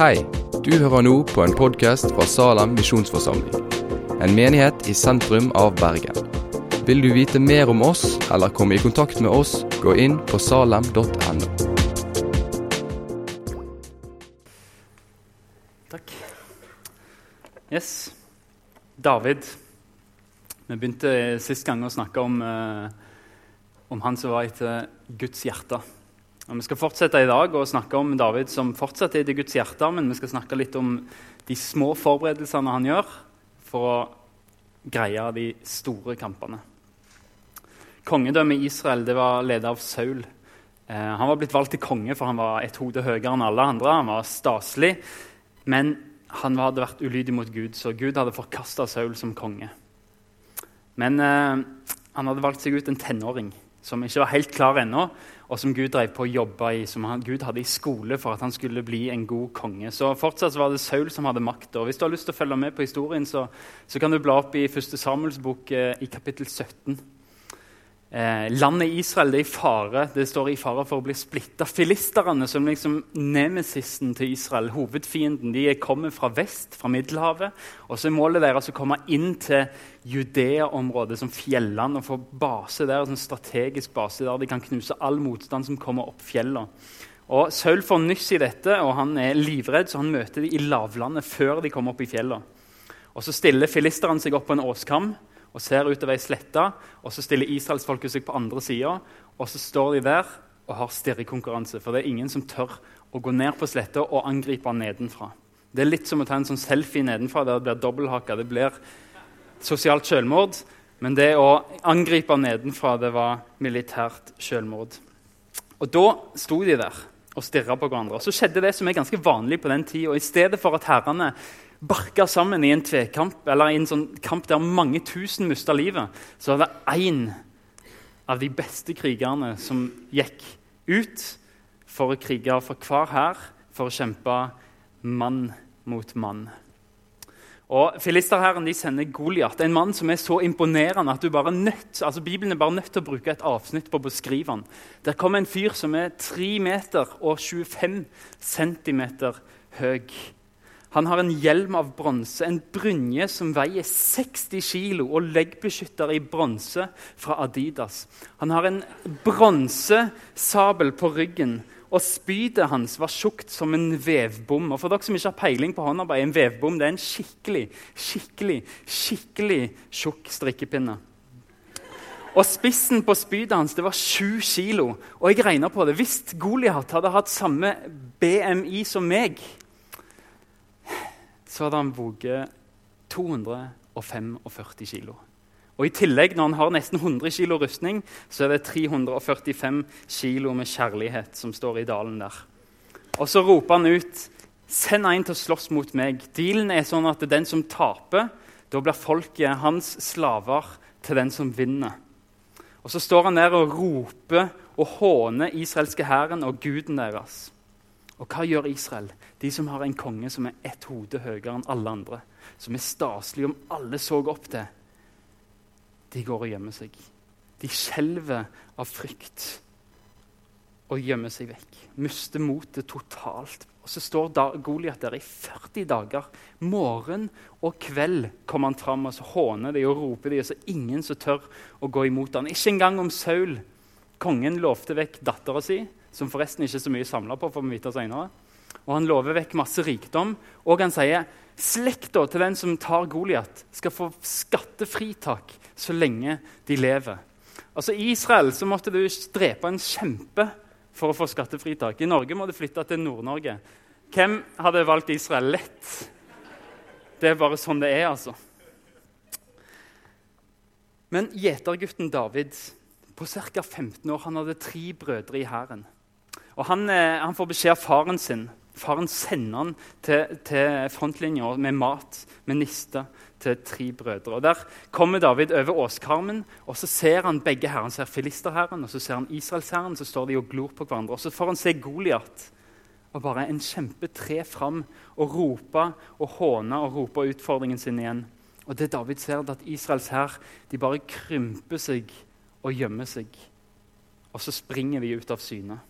Hei, du hører nå på en podkast fra Salem misjonsforsamling. En menighet i sentrum av Bergen. Vil du vite mer om oss eller komme i kontakt med oss, gå inn på salem.no. Takk. Yes. David. Vi begynte sist gang å snakke om, eh, om han som var etter Guds hjerte. Og Vi skal fortsette i dag og snakke om David som fortsatt er i Guds hjerte, men vi skal snakke litt om de små forberedelsene han gjør for å greie de store kampene. Kongedømmet Israel det var ledet av Saul. Eh, han var blitt valgt til konge, for han var et hode høyere enn alle andre. Han var staselig, men han hadde vært ulydig mot Gud, så Gud hadde forkasta Saul som konge. Men eh, han hadde valgt seg ut en tenåring som ikke var helt klar ennå, og som Gud drev på å jobbe i, som han, Gud hadde i skole for at han skulle bli en god konge. Så fortsatt var det Saul som hadde makta. Hvis du har lyst til å følge med på historien, så, så kan du bla opp i 1. Samuels bok eh, i kapittel 17. Eh, landet Israel det er i fare det står i fare for å bli splitta. Filisterne, som liksom nemesisen til Israel, hovedfienden, de kommer fra vest, fra Middelhavet. Og så er målet deres å komme inn til Judea-området, som fjellene, og få base der, en strategisk base der de kan knuse all motstand som kommer opp fjellene. Og Saul får nyss i dette, og han er livredd, så han møter de i lavlandet før de kommer opp i fjellene. Og Så stiller filisterne seg opp på en åskam og ser utover ei slette. Og så stiller israelsfolket seg på andre sida, og så står de der og har stirrekonkurranse. For det er ingen som tør å gå ned på sletta og angripe nedenfra. Det er litt som å ta en sånn selfie nedenfra der det blir dobbelthaka. Det blir sosialt selvmord. Men det å angripe nedenfra det var militært selvmord. Og Da sto de der og stirra på hverandre. Og Så skjedde det som er ganske vanlig på den tida. I stedet for at herrene barka sammen i en tvekamp, eller i en sånn kamp der mange tusen mista livet, så var det én av de beste krigerne som gikk ut for å krige for hver hær, for å kjempe mann mot mann. Og Filisterherren de sender Goliat, en mann som er så imponerende at du bare nødt, altså Bibelen er bare nødt til å bruke et avsnitt på å beskrive han. Der kommer en fyr som er 3 meter og 25 centimeter høy. Han har en hjelm av bronse, en brynje som veier 60 kg, og leggbeskytter i bronse fra Adidas. Han har en bronsesabel på ryggen, og spydet hans var tjukt som en vevbom. Og for dere som ikke har peiling på håndarbeid, en vevbom det er en skikkelig, skikkelig, skikkelig tjukk strikkepinne. Og spissen på spydet hans det var 7 kilo. Og jeg regna på det. Hvis Goliat hadde hatt samme BMI som meg, så hadde han veid 245 kilo. Og I tillegg, når han har nesten 100 kilo rustning, så er det 345 kilo med kjærlighet som står i dalen der. Og så roper han ut Send en til å slåss mot meg. Dealen er sånn at den som taper, da blir folket hans slaver til den som vinner. Og Så står han der og roper og håner israelske hæren og guden deres. Og hva gjør Israel? De som har en konge som er ett hode høyere enn alle andre, som er staselig om alle så opp til, de går og gjemmer seg. De skjelver av frykt og gjemmer seg vekk. Mister motet totalt. Og Så står Goliat der i 40 dager. Morgen og kveld kommer han fram og så håner de og roper de, og så ingen som tør å gå imot han. Ikke engang om Saul. Kongen lovte vekk dattera si som forresten ikke er så mye samla på. får vi vite senere. Og han lover vekk masse rikdom. Og han sier slekta til den som tar Goliat, skal få skattefritak så lenge de lever. Altså I Israel så måtte du drepe en kjempe for å få skattefritak. I Norge må du flytte til Nord-Norge. Hvem hadde valgt Israel? Lett. Det er bare sånn det er, altså. Men gjetergutten David på ca. 15 år han hadde tre brødre i hæren. Og han, eh, han, får beskjed av faren sin. Faren sender han til, til frontlinja med mat, med niste, til tre brødre. Og Der kommer David over åskarmen, og så ser han begge herrene. Han ser filisterherren og så ser han israelsherren. Så står de og glor på hverandre. Og Så får han se Goliat. Og bare en kjempe tre fram og rope og håne og rope utfordringen sin igjen. Og det David ser, er at Israels hær bare krymper seg og gjemmer seg. Og så springer de ut av syne.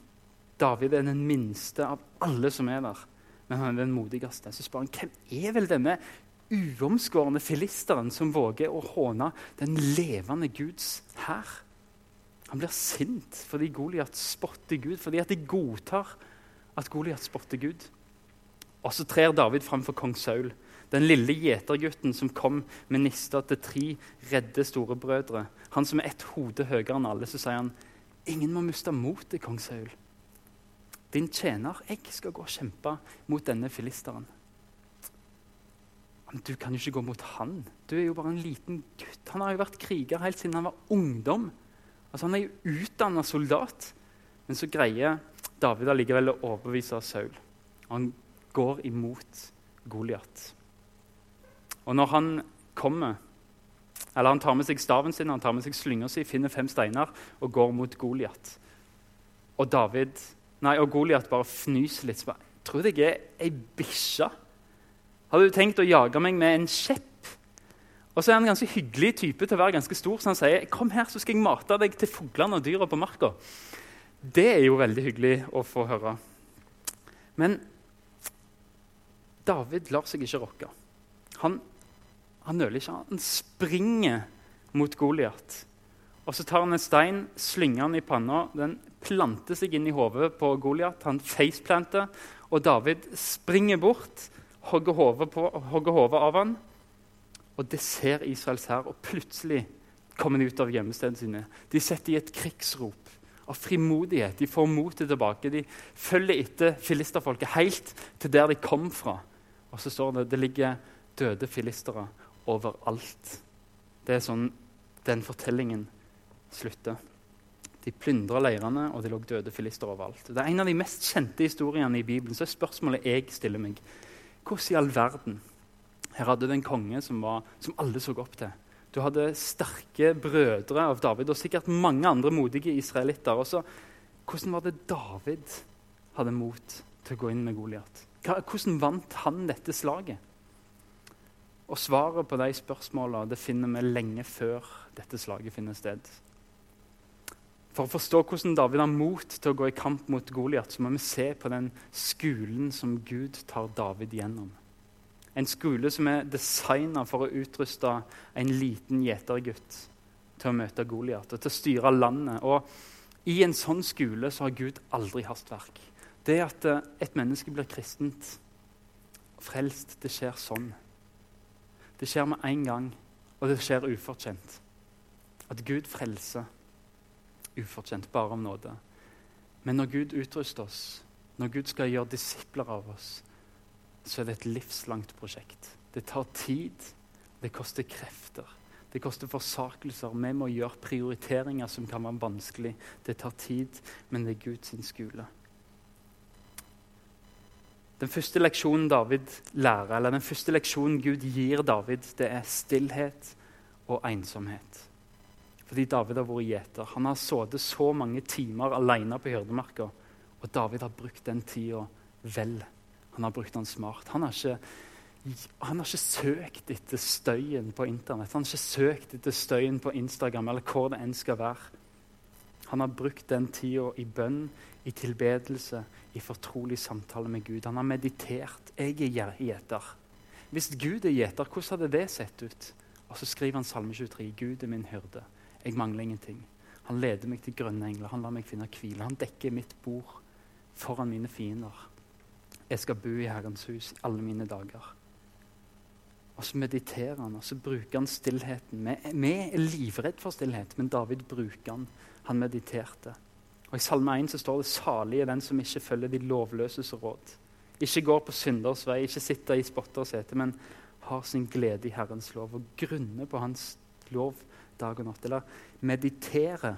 David er den minste av alle som er der. men han er den modigste. Så spør han hvem er vel denne uomskårne filisteren som våger å håne den levende Guds hær? Han blir sint fordi Goliat spotter Gud, fordi at de godtar at Goliat spotter Gud. Og så trer David fram for kong Saul, den lille gjetergutten som kom med nista til tre redde storebrødre. Han som er ett hode høyere enn alle. Så sier han, 'Ingen må miste motet, kong Saul.' 'Din tjener, jeg skal gå og kjempe mot denne filisteren.' Men du kan jo ikke gå mot han. Du er jo bare en liten gutt. Han har jo vært kriger helt siden han var ungdom. Altså Han er jo utdanna soldat. Men så greier David allikevel å overbevise Saul. Han går imot Goliat. Og når han kommer, eller han tar med seg staven sin, han tar med seg slynga si, finner fem steiner og går mot Goliat. Og David, nei, og Goliat bare fnyser litt. Jeg Tror du jeg er ei bikkje? Hadde du tenkt å jage meg med en kjepp? Og så er han en ganske hyggelig type til å være ganske stor, så han sier kom her, så skal jeg mate deg til fuglene og dyra på marka. Det er jo veldig hyggelig å få høre. Men David lar seg ikke rokke. Han, han nøler ikke. Han springer mot Goliat. Og så tar han en stein, slynger den i panna. Den planter seg inn i hodet på Goliat. Han faceplanter, og David springer bort, hogger hodet av han. Og det ser Israels hær, og plutselig kommer de ut av gjemmestedene sine. De setter i et krigsrop av frimodighet. De får motet tilbake. De følger etter filisterfolket helt til der de kom fra. Og så står det det ligger døde filistere overalt. Det er sånn den fortellingen slutter. De plyndra leirene, og det lå døde filister overalt. Det er en av de mest kjente historiene i Bibelen. Så er spørsmålet jeg stiller meg, hvordan i all verden Her hadde du en konge som, var, som alle så opp til. Du hadde sterke brødre av David og sikkert mange andre modige israelitter. også. hvordan var det David hadde mot til å gå inn med Goliat? Hvordan vant han dette slaget? Og Svaret på de spørsmålene finner vi lenge før dette slaget finner sted. For å forstå hvordan David har mot til å gå i kamp mot Goliat, må vi se på den skolen som Gud tar David gjennom. En skole som er designa for å utruste en liten gjetergutt til å møte Goliat og til å styre landet. Og I en sånn skole så har Gud aldri hastverk det at eh, et menneske blir kristent frelst, det skjer sånn. Det skjer med en gang, og det skjer ufortjent. At Gud frelser ufortjent, bare om nåde. Men når Gud utruster oss, når Gud skal gjøre disipler av oss, så er det et livslangt prosjekt. Det tar tid, det koster krefter. Det koster forsakelser. Vi må gjøre prioriteringer som kan være vanskelig. Det tar tid, men det er Guds skole. Den første leksjonen David lærer, eller den første leksjonen Gud gir David, det er stillhet og ensomhet. Fordi David har vært gjeter. Han har sittet så mange timer alene på hyrdemarka. Og David har brukt den tida vel. Han har brukt den smart. Han har, ikke, han har ikke søkt etter støyen på Internett. Han har ikke søkt etter støyen på Instagram eller hvor det enn skal være. Han har brukt den tida i bønn, i tilbedelse, i fortrolig samtale med Gud. Han har meditert. 'Jeg er gjeter'. Hvis Gud er gjeter, hvordan hadde det sett ut? Og så skriver han Salme 23. 'Gud er min hyrde. Jeg mangler ingenting.' Han leder meg til grønne engler. Han lar meg finne hvile. Han dekker mitt bord foran mine fiender. Jeg skal bo i Herrens hus alle mine dager. Og så mediterer han, og så bruker han stillheten. Vi er livredd for stillhet, men David bruker han. Han mediterte. Og I Salme 1 så står det 'salig er den som ikke følger de lovløses råd'. Ikke går på synders vei, ikke sitter i spotters sete, men har sin glede i Herrens lov og grunner på Hans lov dag og natt. Eller meditere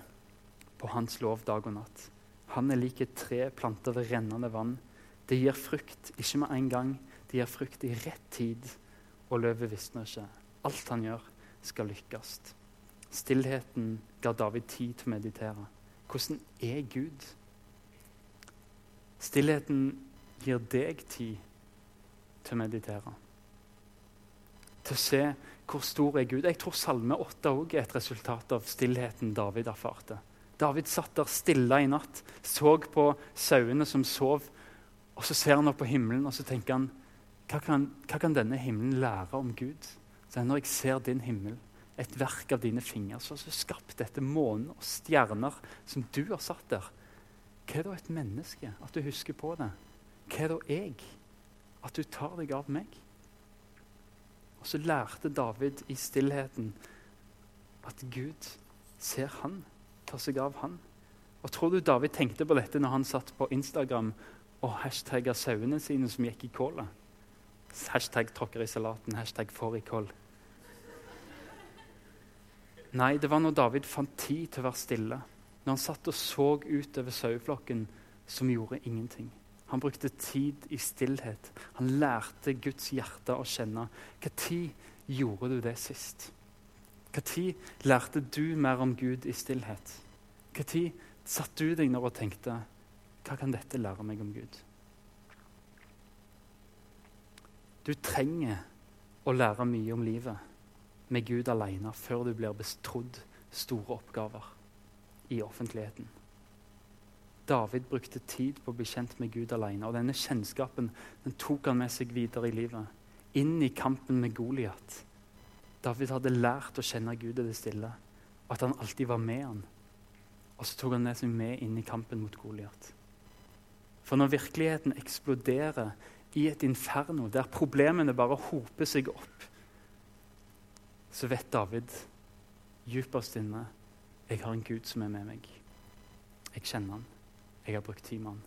på Hans lov dag og natt. Han er lik et tre planter ved rennende vann. Det gir frukt, ikke med en gang. Det gir frukt i rett tid, og løvet visner ikke. Alt han gjør, skal lykkes. Stillheten ga David tid til å meditere. Hvordan er Gud? Stillheten gir deg tid til å meditere. Til å se hvor stor er Gud. Jeg tror Salme 8 òg er et resultat av stillheten David erfarte. David satt der stille i natt, så på sauene som sov, Og så ser han opp på himmelen og så tenker han, hva kan, hva kan denne himmelen lære om Gud? Så Når jeg ser din himmel, et verk av dine fingre, så har du skapt dette månen og stjerner som du har satt der. Hva er da et menneske? At du husker på det. Hva er da jeg? At du tar deg av meg? Og så lærte David i stillheten at Gud ser han, tar seg av han. Og Tror du David tenkte på dette når han satt på Instagram og hashtagga sauene sine som gikk i kålet? Hashtag 'tråkker i salaten', hashtag 'fårikål'. Nei, det var når David fant tid til å være stille. Når han satt og så utover saueflokken som gjorde ingenting. Han brukte tid i stillhet. Han lærte Guds hjerte å kjenne. Når gjorde du det sist? Når lærte du mer om Gud i stillhet? Når satt du deg når og tenkte hva kan dette lære meg om Gud? Du trenger å lære mye om livet med Gud alene før du blir betrodd store oppgaver i offentligheten. David brukte tid på å bli kjent med Gud alene, og denne kjennskapen den tok han med seg videre i livet. Inn i kampen med Goliat. David hadde lært å kjenne Gud i det stille, og at han alltid var med han. Og så tok han med seg med inn i kampen mot Goliat. For når virkeligheten eksploderer i et inferno der problemene bare hoper seg opp, så vet David dypest inne jeg har en Gud som er med meg. Jeg kjenner han. Jeg har brukt tid med han.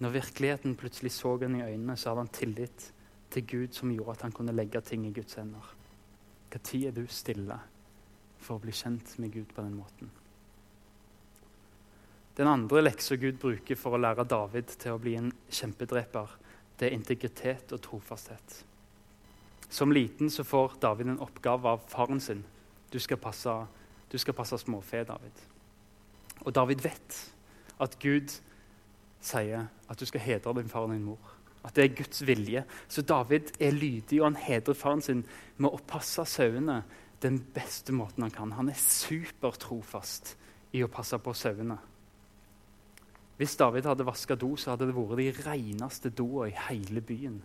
Når virkeligheten plutselig så han i øynene, så hadde han tillit til Gud som gjorde at han kunne legge ting i Guds hender. Når er du stille for å bli kjent med Gud på den måten? Den andre leksa Gud bruker for å lære David til å bli en kjempedreper, det er integritet og trofasthet. Som liten så får David en oppgave av faren sin. Du skal passe, du skal passe småfe, David. Og David vet at Gud sier at du skal hedre din far og din mor. At det er Guds vilje. Så David er lydig, og han hedrer faren sin med å passe sauene den beste måten han kan. Han er supertrofast i å passe på sauene. Hvis David hadde vaska do, så hadde det vært de reneste doene i hele byen.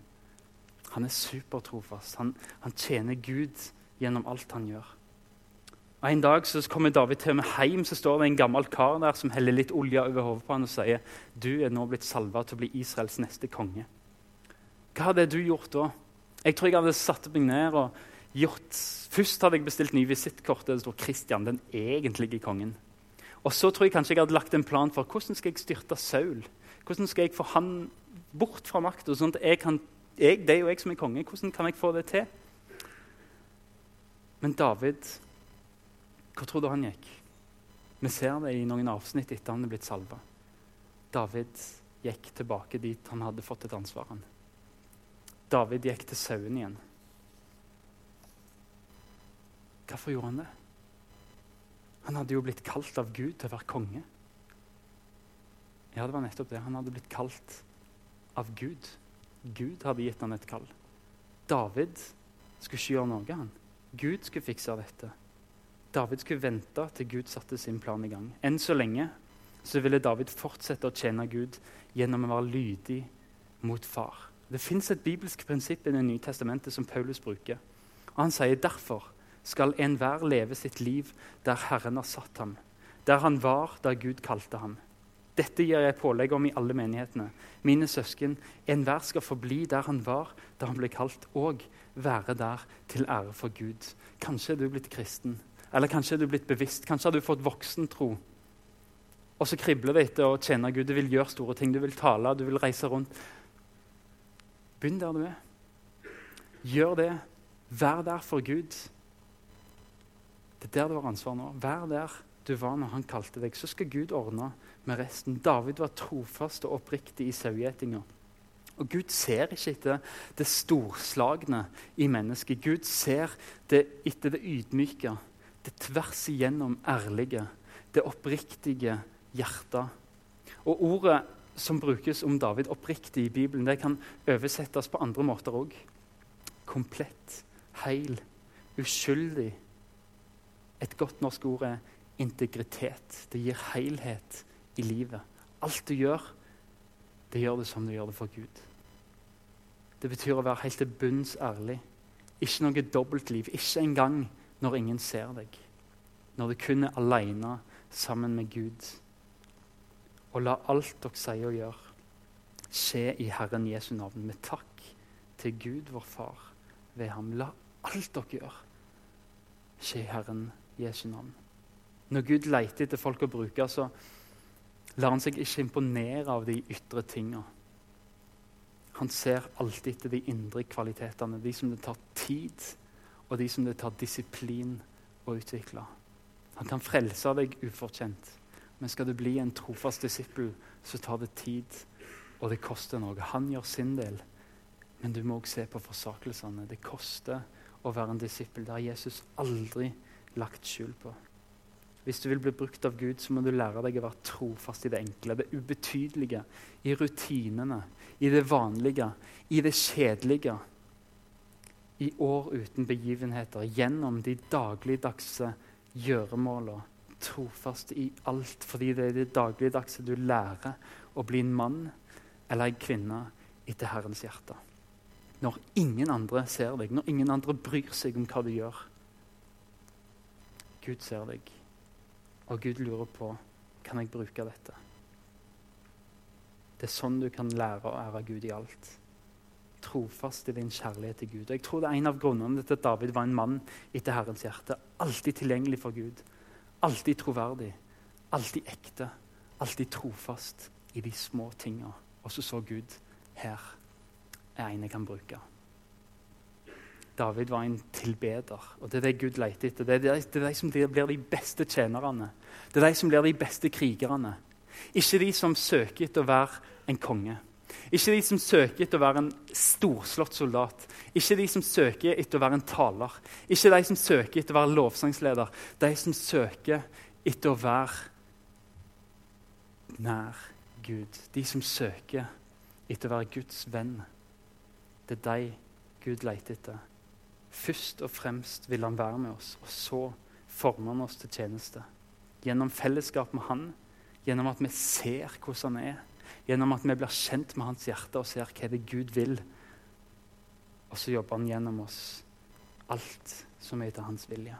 Han er supertrofast. Han, han tjener Gud gjennom alt han gjør. En dag så kommer David til meg hjem, så står det en gammel kar der som heller litt olje over hodet på han og sier du er nå blitt salva til å bli Israels neste konge. Hva hadde du gjort da? Jeg tror jeg hadde satt meg ned og gjort Først hadde jeg bestilt ny visittkort der det står 'Kristian, den egentlige kongen'. Og så tror jeg kanskje jeg hadde lagt en plan for hvordan skal jeg styrte Saul. Hvordan skal jeg få han bort fra makta, sånn at jeg kan jeg, det er jo jeg som er konge. Hvordan kan jeg få det til? Men David, hvor tror du han gikk? Vi ser det i noen avsnitt etter han er blitt salva. David gikk tilbake dit han hadde fått et ansvar. David gikk til sauen igjen. Hvorfor gjorde han det? Han hadde jo blitt kalt av Gud til å være konge. Ja, det var nettopp det. Han hadde blitt kalt av Gud Gud hadde gitt han et kall. David skulle ikke gjøre noe. han. Gud skulle fikse dette. David skulle vente til Gud satte sin plan i gang. Enn så lenge så ville David fortsette å tjene Gud gjennom å være lydig mot far. Det fins et bibelsk prinsipp i Det nye testamentet som Paulus bruker. Og Han sier derfor skal enhver leve sitt liv der Herren har satt ham, der han var der Gud kalte ham. Dette gir jeg pålegg om i alle menighetene. Mine søsken, enhver skal forbli der han var da han ble kalt, og være der til ære for Gud. Kanskje er du blitt kristen, eller kanskje er du blitt bevisst. Kanskje har du fått voksentro. Og så kribler det etter å tjene Gud. Du vil gjøre store ting, du vil tale, du vil reise rundt. Begynn der du er. Gjør det. Vær der for Gud. Det er der du har ansvar nå. Vær der du var når han kalte deg. Så skal Gud ordne med resten. David var trofast og oppriktig i sauegjetinga. Og Gud ser ikke etter det storslagne i mennesket. Gud ser det etter det ydmyke, det tvers igjennom ærlige, det oppriktige hjertet. Og ordet som brukes om David oppriktig i Bibelen, det kan oversettes på andre måter òg. Komplett, heil, uskyldig. Et godt norsk ord er integritet. Det gir helhet i livet. alt du gjør, det gjør det som du gjør det for Gud. Det betyr å være helt til bunns ærlig. Ikke noe dobbeltliv. Ikke engang når ingen ser deg. Når du kun er alene sammen med Gud. Og la alt dere sier og gjør, skje i Herren Jesu navn, med takk til Gud, vår Far, ved ham. La alt dere gjør, skje i Herren Jesu navn. Når Gud leter etter folk å bruke, så lar han seg ikke imponere av de ytre tingene. Han ser alltid etter de indre kvalitetene, de som det tar tid, og de som det tar disiplin å utvikle. Han kan frelse deg ufortjent, men skal du bli en trofast disippel, så tar det tid, og det koster noe. Han gjør sin del, men du må også se på forsakelsene. Det koster å være en disippel. Det har Jesus aldri lagt skjul på. Hvis du vil bli brukt av Gud, så må du lære deg å være trofast i det enkle, det ubetydelige, i rutinene, i det vanlige, i det kjedelige. I år uten begivenheter, gjennom de dagligdagse gjøremåla. Trofast i alt, fordi det er det dagligdagse du lærer å bli en mann eller en kvinne etter Herrens hjerte. Når ingen andre ser deg, når ingen andre bryr seg om hva du gjør. Gud ser deg. Og Gud lurer på kan jeg bruke dette. Det er sånn du kan lære å ære Gud i alt. Trofast i din kjærlighet til Gud. Og jeg tror det er En av grunnene til at David var en mann etter Herrens hjerte. Alltid tilgjengelig for Gud. Alltid troverdig. Alltid ekte. Alltid trofast i de små tinga. Og så så Gud her er en jeg kan bruke. David var en tilbeder, og det er det Gud leter etter. Det er, de, det er de som blir de beste tjenerne. Det er de som blir de beste krigerne. Ikke de som søker etter å være en konge. Ikke de som søker etter å være en storslått soldat. Ikke de som søker etter å være en taler. Ikke de som søker etter å være lovsangsleder. De som søker etter å være nær Gud. De som søker etter å være Guds venn. Det er de Gud leter etter. Først og fremst vil han være med oss, og så former han oss til tjeneste. Gjennom fellesskap med han, gjennom at vi ser hvordan han er, gjennom at vi blir kjent med hans hjerte og ser hva det er Gud vil. Og så jobber han gjennom oss alt som er etter hans vilje.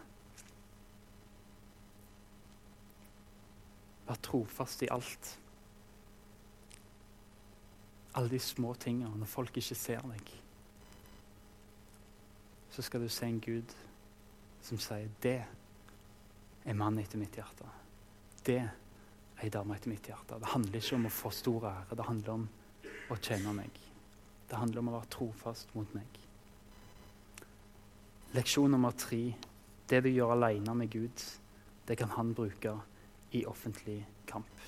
Vær trofast i alt. Alle de små tingene når folk ikke ser deg så skal du se en Gud som sier 'Det er mannen etter mitt hjerte'. Det er ei dame etter mitt hjerte. Det handler ikke om å få stor ære. Det handler om å tjene meg. Det handler om å være trofast mot meg. Leksjon nummer tre. Det du gjør alene med Gud, det kan han bruke i offentlig kamp.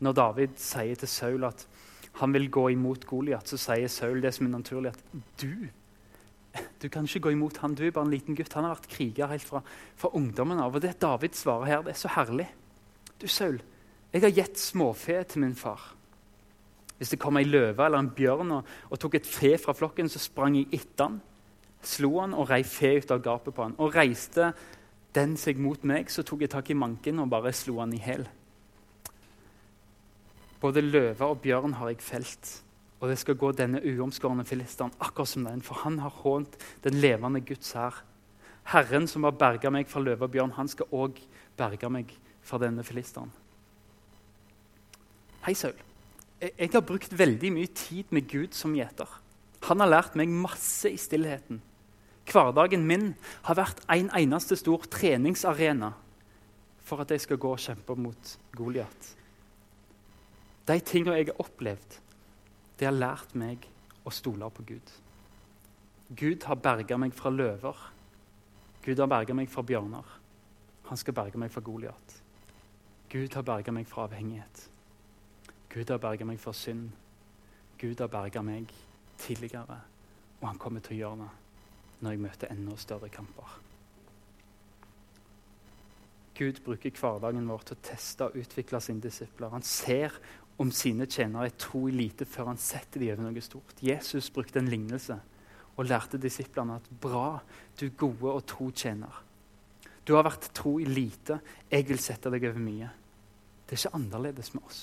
Når David sier til Saul at han vil gå imot Goliat, så sier Saul det som er naturlig, at du du kan ikke gå imot han, du er bare en liten gutt. Han har vært kriger helt fra, fra ungdommen av. Og det David svarer her, det er så herlig. Du, Saul, jeg har gitt småfe til min far. Hvis det kom ei løve eller en bjørn og, og, tok et fe fra flokken, så sprang jeg etter han, slo han og rei fe ut av gapet på han. Og reiste den seg mot meg, så tok jeg tak i manken og bare slo han i hjel. Både løve og bjørn har jeg felt og det skal gå denne uomskårne filisteren akkurat som den, for han har hånt den levende Guds hær. Herren som har berga meg fra løve og bjørn, han skal òg berge meg fra denne filisteren. Hei, Saul. Jeg har brukt veldig mye tid med Gud som gjeter. Han har lært meg masse i stillheten. Hverdagen min har vært en eneste stor treningsarena for at jeg skal gå og kjempe mot Goliat. De tingene jeg har opplevd, det har lært meg å stole på Gud. Gud har berga meg fra løver. Gud har berga meg fra bjørner. Han skal berge meg fra Goliat. Gud har berga meg fra avhengighet. Gud har berga meg for synd. Gud har berga meg tidligere, og han kommer til å gjøre det når jeg møter enda større kamper. Gud bruker hverdagen vår til å teste og utvikle sine disipler. Han ser om sine tjenere er tro i lite før han setter dem over noe stort. Jesus brukte en lignelse og lærte disiplene at bra, du gode og tro tjener. Du har vært tro i lite, jeg vil sette deg over mye. Det er ikke annerledes med oss.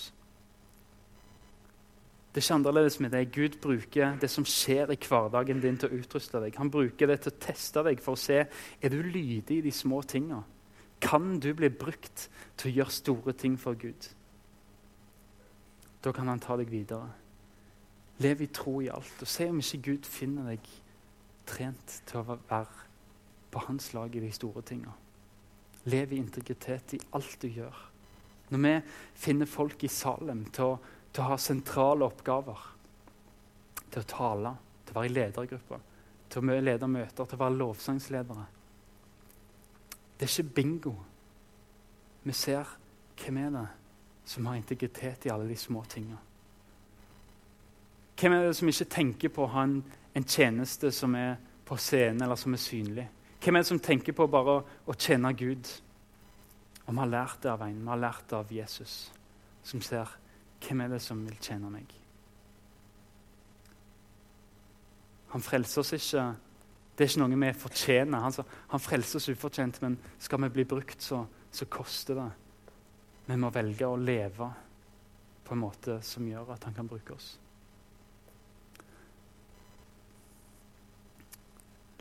Det er ikke annerledes med deg. Gud bruker det som skjer i hverdagen din, til å utruste deg. Han bruker det til å teste deg for å se er du lydig i de små tinga. Kan du bli brukt til å gjøre store ting for Gud? Da kan han ta deg videre. Lev i tro i alt. Og se om ikke Gud finner deg trent til å være på hans lag i de store tinga. Lev i integritet i alt du gjør. Når vi finner folk i Salem til å, til å ha sentrale oppgaver, til å tale, til å være i ledergrupper, til å lede møter, til å være lovsangsledere Det er ikke bingo. Vi ser hvem er det som har integritet i alle de små tinga. Hvem er det som ikke tenker på å ha en, en tjeneste som er på scenen, eller som er synlig? Hvem er det som tenker på bare å tjene Gud? Og vi har lært det av en, vi har lært det av Jesus, som ser hvem er det som vil tjene meg. Han frelser oss ikke Det er ikke noe vi fortjener. Han, han frelser oss ufortjent, men skal vi bli brukt, så, så koster det. Vi må velge å leve på en måte som gjør at han kan bruke oss.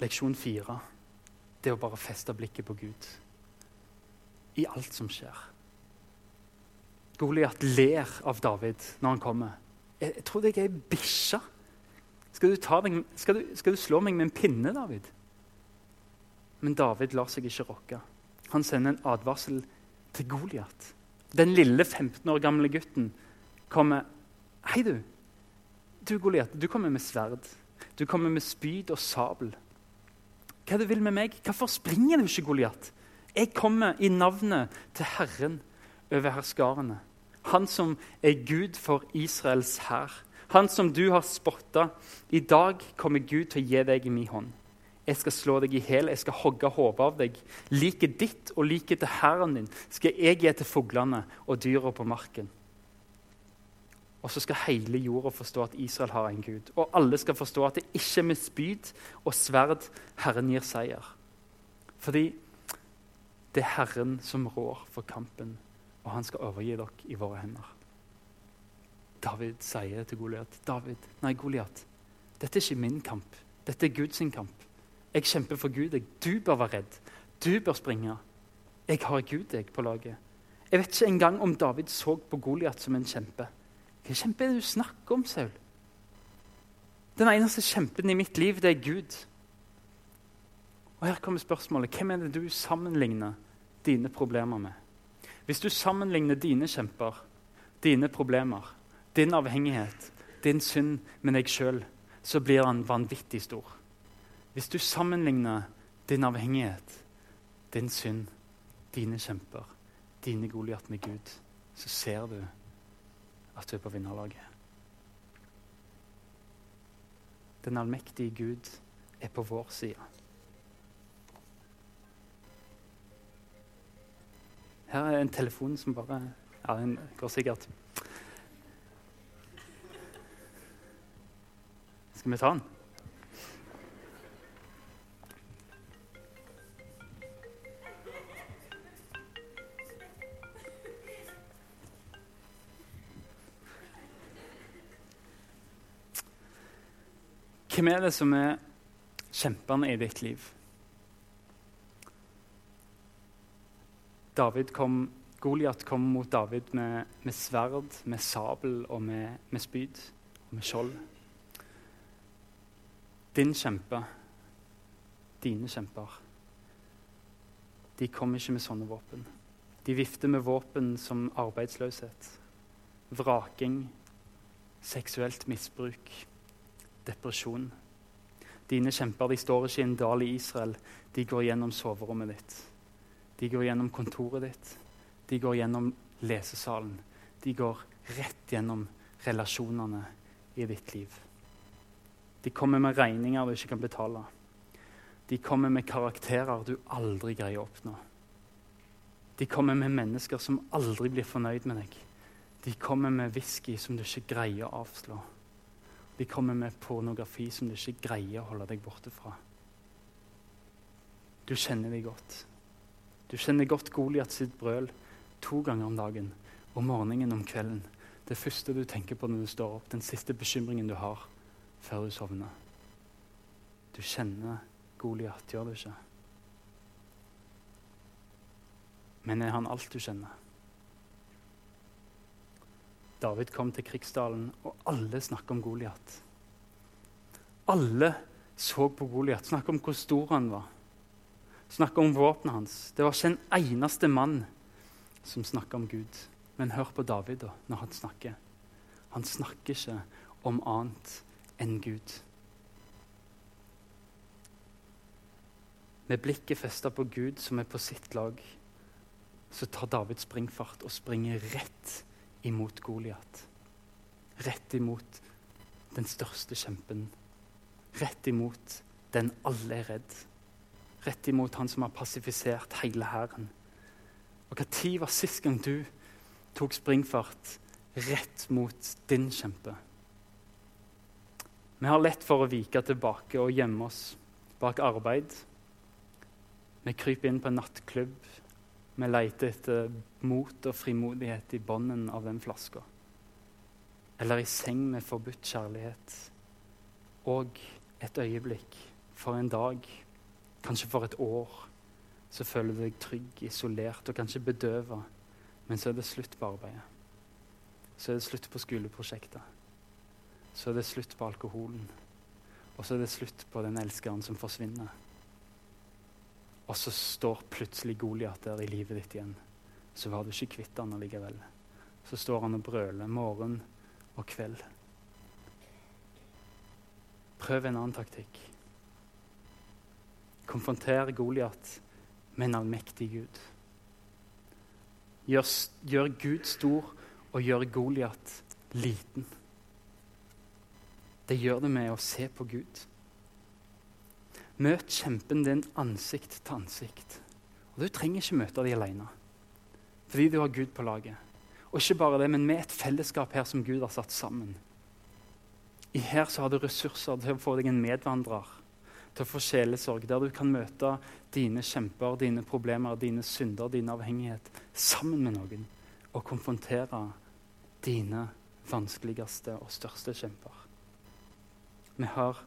Leksjon fire det å bare feste blikket på Gud i alt som skjer. Goliat ler av David når han kommer. Jeg, jeg tror jeg er ei bikkje. Skal, skal, skal, du slå meg med en pinne, David? Men David lar seg ikke rokke. Han sender en advarsel til Goliat. Den lille 15 år gamle gutten kommer Hei, du. Du, Goliat, du kommer med sverd. Du kommer med spyd og sabel hva du vil med meg. Hvorfor springer du ikke, Goliat? Jeg kommer i navnet til Herren over herskarene. Han som er Gud for Israels hær. Han som du har spotta. I dag kommer Gud til å gi deg i min hånd. Jeg skal slå deg i hæl, jeg skal hogge hodet av deg. Liket ditt og liket til hæren din skal jeg gi til fuglene og dyra på marken. Og så skal hele jorda forstå at Israel har en gud. Og alle skal forstå at det ikke er med spyd og sverd Herren gir seier. Fordi det er Herren som rår for kampen, og han skal overgi dere i våre hender. David sier til Goliat David, nei, Goliat, dette er ikke min kamp. Dette er Guds kamp. Jeg kjemper for Gud. Du bør være redd. Du bør springe. Jeg har Gud jeg på laget. Jeg vet ikke engang om David så på Goliat som en kjempe. Hva kjempe er det du snakker om, Saul? Den eneste kjempen i mitt liv, det er Gud. Og Her kommer spørsmålet hvem er det du sammenligner dine problemer med? Hvis du sammenligner dine kjemper, dine problemer, din avhengighet, din synd med deg sjøl, så blir han vanvittig stor. Hvis du sammenligner din avhengighet, din synd, dine kjemper, dine Goliat med Gud, så ser du at du er på vinnerlaget. Den allmektige Gud er på vår side. Her er en telefon som bare Ja, den går sikkert. Skal vi ta den? Hvem er det som er kjemperne i ditt liv? David kom, Goliat kom mot David med, med, sverd, med sabel og med, med spyd og med skjold. Din kjempe, dine kjemper, de kom ikke med sånne våpen. De vifter med våpen som arbeidsløshet, vraking, seksuelt misbruk depresjon. Dine kjemper de står ikke i en dal i Israel. De går gjennom soverommet ditt. De går gjennom kontoret ditt. De går gjennom lesesalen. De går rett gjennom relasjonene i ditt liv. De kommer med regninger du ikke kan betale. De kommer med karakterer du aldri greier å oppnå. De kommer med mennesker som aldri blir fornøyd med deg. De kommer med whisky som du ikke greier å avslå. De kommer med pornografi som du ikke greier å holde deg borte fra. Du kjenner dem godt. Du kjenner godt Goliat sitt brøl to ganger om dagen. Om morgenen om kvelden. Det første du tenker på når du står opp, den siste bekymringen du har før du sovner. Du kjenner Goliat, gjør du ikke? Men er han alt du kjenner? David kom til krigsdalen, og alle snakker om Goliat. Alle så på Goliat, snakket om hvor stor han var. Snakket om våpenet hans. Det var ikke en eneste mann som snakket om Gud. Men hør på David da, når han snakker. Han snakker ikke om annet enn Gud. Med blikket festa på Gud, som er på sitt lag, så tar David springfart og springer rett imot Goliat. Rett imot den største kjempen. Rett imot den alle er redd. Rett imot han som har passifisert hele hæren. Og Når var sist gang du tok springfart rett mot din kjempe? Vi har lett for å vike tilbake og gjemme oss bak arbeid. Vi kryper inn på en nattklubb. Vi leter etter mot og frimodighet i bånden av den flaska. Eller i seng med forbudt kjærlighet. Og et øyeblikk, for en dag, kanskje for et år, så føler du deg trygg, isolert og kanskje bedøva. Men så er det slutt på arbeidet. Så er det slutt på skoleprosjektet. Så er det slutt på alkoholen. Og så er det slutt på den elskeren som forsvinner. Og så står plutselig Goliat der i livet ditt igjen. Så var du ikke kvitt han allikevel. Så står han og brøler morgen og kveld. Prøv en annen taktikk. Konfronter Goliat med en allmektig Gud. Gjør, gjør Gud stor og gjør Goliat liten. Det gjør det med å se på Gud. Møt kjempen din ansikt til ansikt. Og Du trenger ikke møte dem alene, fordi du har Gud på laget. Og ikke bare det, men med et fellesskap her som Gud har satt sammen. I Her så har du ressurser til å få deg en medvandrer til å få sjelesorg, der du kan møte dine kjemper, dine problemer, dine synder, din avhengighet sammen med noen og konfrontere dine vanskeligste og største kjemper. Vi har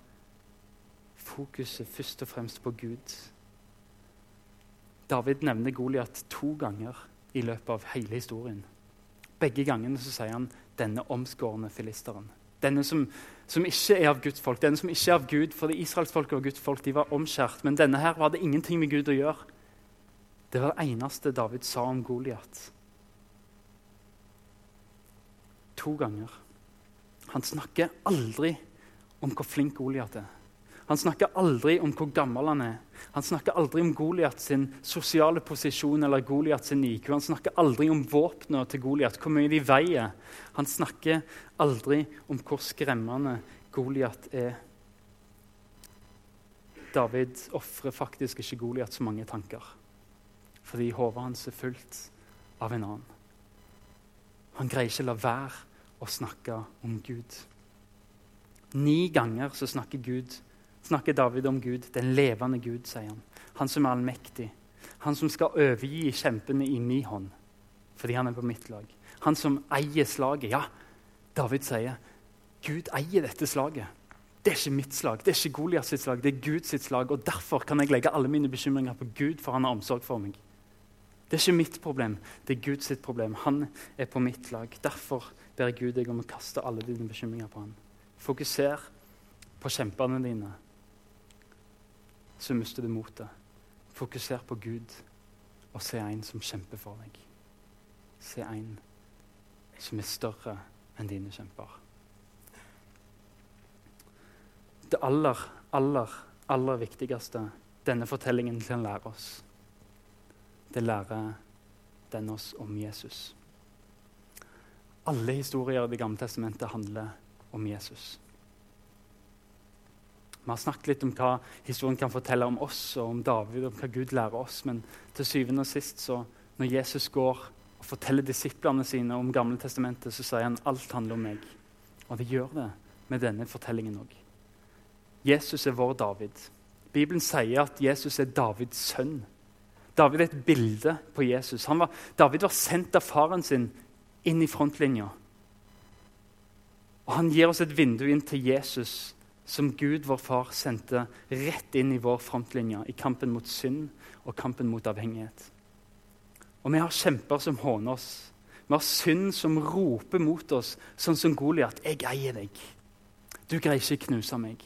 fokuset først og fremst på Gud. David nevner Goliat to ganger i løpet av hele historien. Begge gangene så sier han 'denne omskårne filisteren'. Denne som, som, ikke er av Guds folk, denne som ikke er av Gud. For israelsfolket og Guds folk de var omskjært. Men denne her hadde ingenting med Gud å gjøre. Det var det eneste David sa om Goliat. To ganger. Han snakker aldri om hvor flink Goliat er. Han snakker aldri om hvor gammel han er. Han snakker aldri om Goliat sin sosiale posisjon eller Goliat sin IQ. Han snakker aldri om våpnene til Goliat, hvor mye de veier. Han snakker aldri om hvor skremmende Goliat er. David ofrer faktisk ikke Goliat så mange tanker, fordi hodet hans er fullt av en annen. Han greier ikke la være å snakke om Gud. Ni ganger så snakker Gud snakker David om Gud, den levende Gud, sier han. Han som er allmektig. Han som skal overgi kjempene i min hånd fordi han er på mitt lag. Han som eier slaget. Ja, David sier Gud eier dette slaget. Det er ikke mitt slag, det er ikke Goliats slag, det er Guds slag. Og derfor kan jeg legge alle mine bekymringer på Gud, for han har omsorg for meg. Det er ikke mitt problem, det er Guds problem. Han er på mitt lag. Derfor ber Gud deg om å kaste alle dine bekymringer på han. Fokuser på kjempene dine så mister du motet. Fokuser på Gud og se en som kjemper for deg. Se en som er større enn dine kjemper. Det aller, aller, aller viktigste denne fortellingen kan lære oss, det lærer den oss om Jesus. Alle historier i Det gamle testamentet handler om Jesus. Vi har snakket litt om hva historien kan fortelle om oss og om David, og om hva Gud lærer oss. Men til syvende og sist, så, når Jesus går og forteller disiplene sine om Gamle testamentet, så sier han alt handler om meg. Og det gjør det med denne fortellingen òg. Jesus er vår David. Bibelen sier at Jesus er Davids sønn. David er et bilde på Jesus. Var, David var sendt av faren sin inn i frontlinja Og han gir oss et vindu inn til Jesus, som Gud, vår far, sendte rett inn i vår frontlinje i kampen mot synd og kampen mot avhengighet. Og vi har kjemper som håner oss. Vi har synd som roper mot oss, sånn som Goliat. 'Jeg eier deg. Du greier ikke knuse meg.'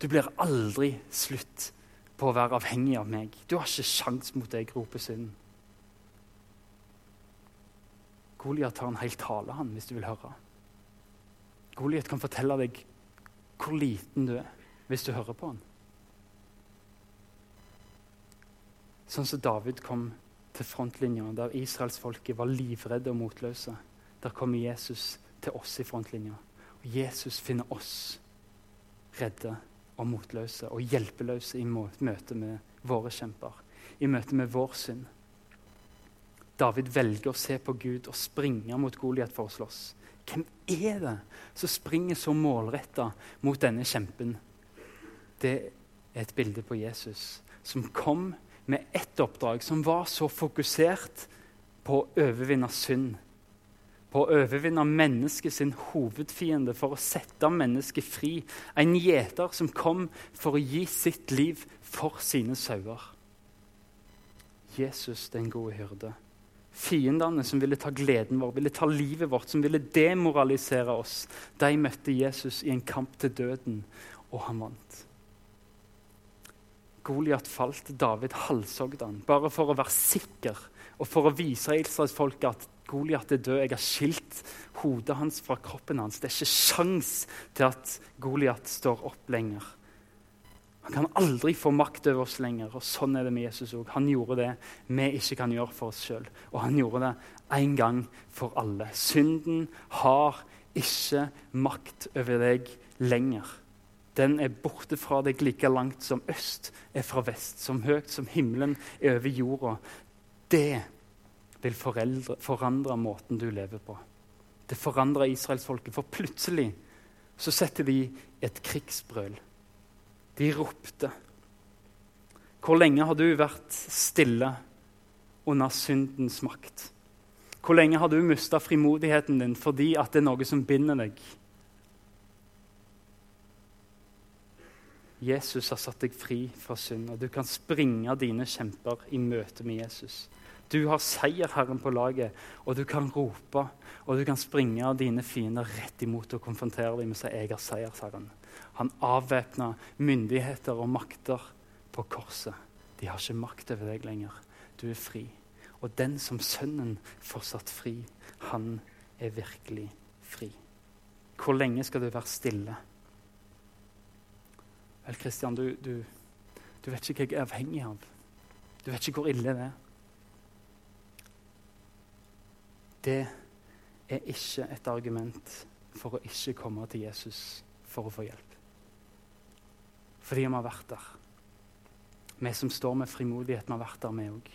'Du blir aldri slutt på å være avhengig av meg.' 'Du har ikke sjans mot deg', roper synden. Goliat har en hel tale, han, hvis du vil høre. Goliat kan fortelle deg hvor liten du er hvis du hører på han. Sånn som David kom til frontlinja, der israelsfolket var livredde og motløse. Der kommer Jesus til oss i frontlinja. Og Jesus finner oss redde og motløse og hjelpeløse i møte med våre kjemper, i møte med vår synd. David velger å se på Gud og springe mot Goliat for å slåss. Hvem er det som springer så målretta mot denne kjempen? Det er et bilde på Jesus, som kom med ett oppdrag, som var så fokusert på å overvinne synd. På å overvinne mennesket sin hovedfiende, for å sette mennesket fri. En gjeter som kom for å gi sitt liv for sine sauer. Jesus, den gode hyrde. Fiendene som ville ta gleden vår, ville ta livet vårt, som ville demoralisere oss, de møtte Jesus i en kamp til døden, og han vant. Goliat falt, David halshogde han, bare for å være sikker og for å vise israelsfolket at Goliat er død. Jeg har skilt hodet hans fra kroppen hans. Det er ikke sjans til at Goliat står opp lenger. Han kan aldri få makt over oss lenger. og Sånn er det med Jesus òg. Han gjorde det vi ikke kan gjøre for oss sjøl. Og han gjorde det en gang for alle. Synden har ikke makt over deg lenger. Den er borte fra deg like langt som øst er fra vest, som høyt som himmelen er over jorda. Det vil foreldre, forandre måten du lever på. Det forandrer israelsfolket, for plutselig så setter de et krigsbrøl de ropte. Hvor lenge har du vært stille under syndens makt? Hvor lenge har du mista frimodigheten din fordi at det er noe som binder deg? Jesus har satt deg fri fra synd, og du kan springe dine kjemper i møte med Jesus. Du har seierherren på laget, og du kan rope og du kan springe dine fiender rett imot og konfrontere dem med å si 'Jeg har seiersherren'. Han avvæpna myndigheter og makter på korset. De har ikke makt over deg lenger. Du er fri. Og den som Sønnen fortsatt fri, han er virkelig fri. Hvor lenge skal du være stille? Vel, Kristian, du, du, du vet ikke hva jeg er avhengig av. Du vet ikke hvor ille det er. Det er ikke et argument for å ikke komme til Jesus for å få hjelp fordi vi har vært der. Vi som står med frimodighet, vi har vært der, vi òg.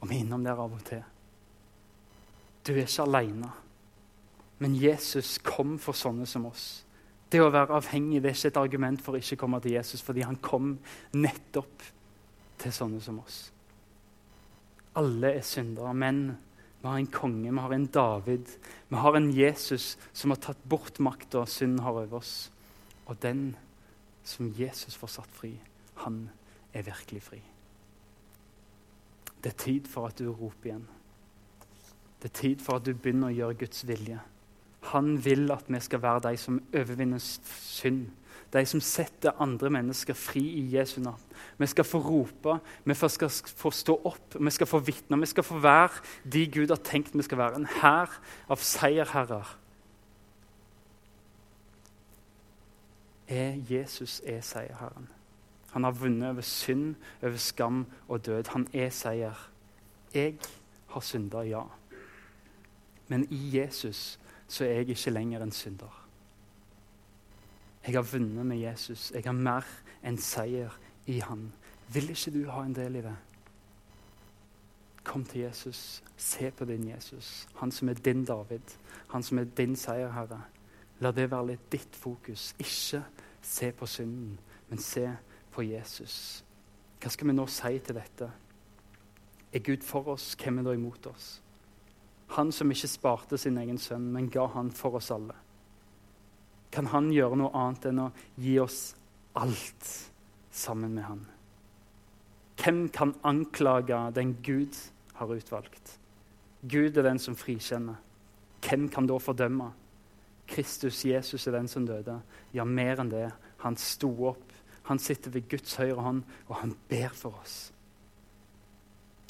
Og vi er innom der av og til. Du er ikke aleine. Men Jesus kom for sånne som oss. Det å være avhengig det er ikke et argument for å ikke komme til Jesus, fordi han kom nettopp til sånne som oss. Alle er syndere, men vi har en konge, vi har en David. Vi har en Jesus som har tatt bort makta synden har over oss. Og den som Jesus får satt fri, han er virkelig fri. Det er tid for at du roper igjen. Det er tid for at du begynner å gjøre Guds vilje. Han vil at vi skal være de som overvinner synd. De som setter andre mennesker fri i Jesu navn. Vi skal få rope, vi skal få stå opp, vi skal få vitne. Vi skal få være de Gud har tenkt vi skal være. En hær av seierherrer er Jesus er seierherren. Han har vunnet over synd, over skam og død. Han er seier. Jeg har synda, ja. Men i Jesus så er jeg ikke lenger en synder. Jeg har vunnet med Jesus. Jeg har mer enn seier i han. Vil ikke du ha en del i det? Kom til Jesus. Se på din Jesus. Han som er din David. Han som er din seierherre. La det være litt ditt fokus. Ikke se på synden, men se på Jesus. Hva skal vi nå si til dette? Er Gud for oss, hvem er da imot oss? Han som ikke sparte sin egen sønn, men ga han for oss alle. kan han gjøre noe annet enn å gi oss alt sammen med han? Hvem kan anklage den Gud har utvalgt? Gud er den som frikjenner. Hvem kan da fordømme? Kristus Jesus er den som døde. Ja, mer enn det. Han sto opp. Han sitter ved Guds høyre hånd, og han ber for oss.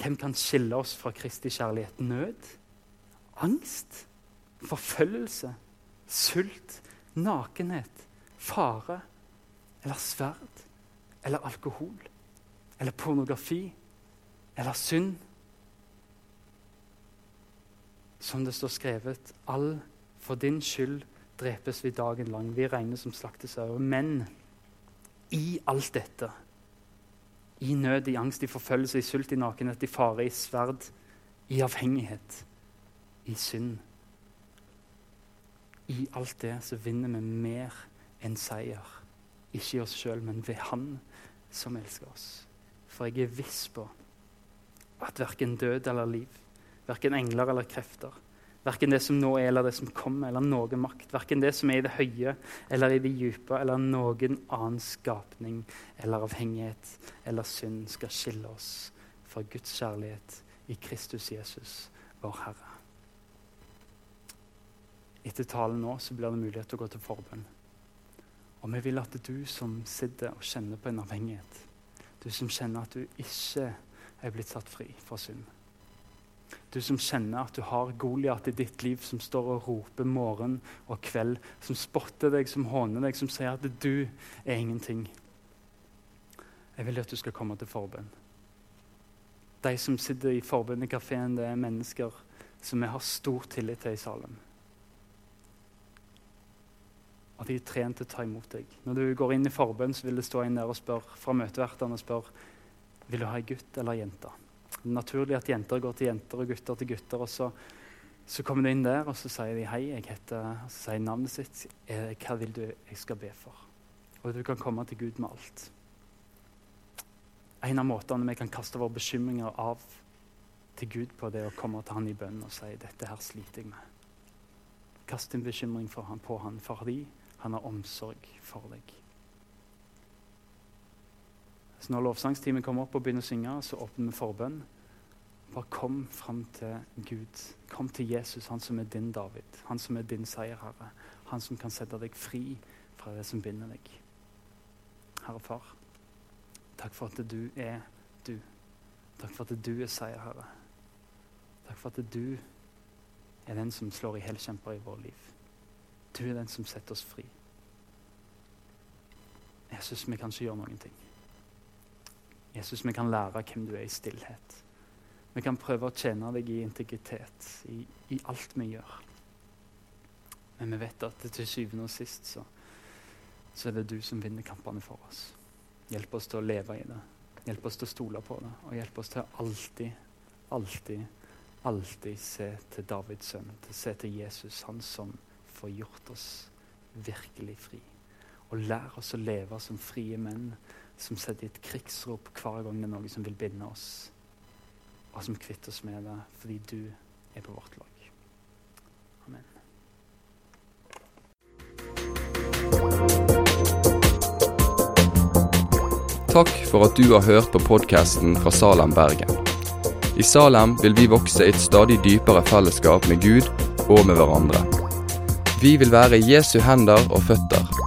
Hvem kan skille oss fra Kristi kjærlighet? Nød? Angst? Forfølgelse? Sult? Nakenhet? Fare? Eller sverd? Eller alkohol? Eller pornografi? Eller synd? Som det står skrevet, all for din skyld drepes vi dagen lang. Vi regnes som slaktesauer. Men i alt dette, i nød, i angst, i forfølgelse, i sult, i nakenhet, i fare, i sverd, i avhengighet, i synd I alt det så vinner vi mer enn seier. Ikke i oss sjøl, men ved Han som elsker oss. For jeg er viss på at verken død eller liv, verken engler eller krefter, Verken det som nå er, eller det som kommer, eller noen makt. Verken det som er i det høye eller i det dype, eller noen annen skapning eller avhengighet eller synd skal skille oss fra Guds kjærlighet i Kristus Jesus, vår Herre. Etter talen nå så blir det mulighet til å gå til forbønn. Og vi vil at du som sitter og kjenner på en avhengighet, du som kjenner at du ikke er blitt satt fri fra synd du som kjenner at du har Goliat i ditt liv, som står og roper morgen og kveld, som spotter deg, som håner deg, som sier at du er ingenting. Jeg vil at du skal komme til forbønn. De som sitter i forbønnekafeen, det er mennesker som vi har stor tillit til i Salem. Og de er trent til å ta imot deg. Når du går inn i forbønn, så vil det stå en der og spør, fra møtevertene og spør vil du ha ei gutt eller ei jente. Er naturlig at jenter går til jenter og gutter til gutter. og så, så kommer du inn der og så sier de hei, jeg heter, og så sier navnet sitt. Hva vil du jeg skal be for? Og du kan komme til Gud med alt. En av måtene vi kan kaste våre bekymringer av til Gud på, det å komme til han i bønn og si dette her sliter jeg med. Kast din bekymring han, på han fordi han har omsorg for deg. Så når lovsangstimen kommer opp og begynner å synge, så åpner vi forbønn. Bare kom fram til Gud. Kom til Jesus, han som er din David. Han som er din seierherre. Han som kan sette deg fri fra det som binder deg. Herre Far, takk for at du er du. Takk for at du er seierherre. Takk for at du er den som slår i helkjemper i vårt liv. Du er den som setter oss fri. Jesus, vi kan ikke gjøre noen ting. Jesus, vi kan lære hvem du er i stillhet. Vi kan prøve å tjene deg i integritet i, i alt vi gjør. Men vi vet at til syvende og sist så, så, er det du som vinner kampene for oss. Hjelp oss til å leve i det. Hjelp oss til å stole på det. Og hjelp oss til å alltid, alltid, alltid se til Davids sønn. Til å se til Jesus, han som får gjort oss virkelig fri. Og lær oss å leve som frie menn som setter et krigsrop hver gang det er noe som vil binde oss, og som kvitter oss med det fordi du er på vårt lag. Amen. Takk for at du har hørt på podkasten fra Salem, Bergen. I Salem vil vi vokse i et stadig dypere fellesskap med Gud og med hverandre. Vi vil være Jesu hender og føtter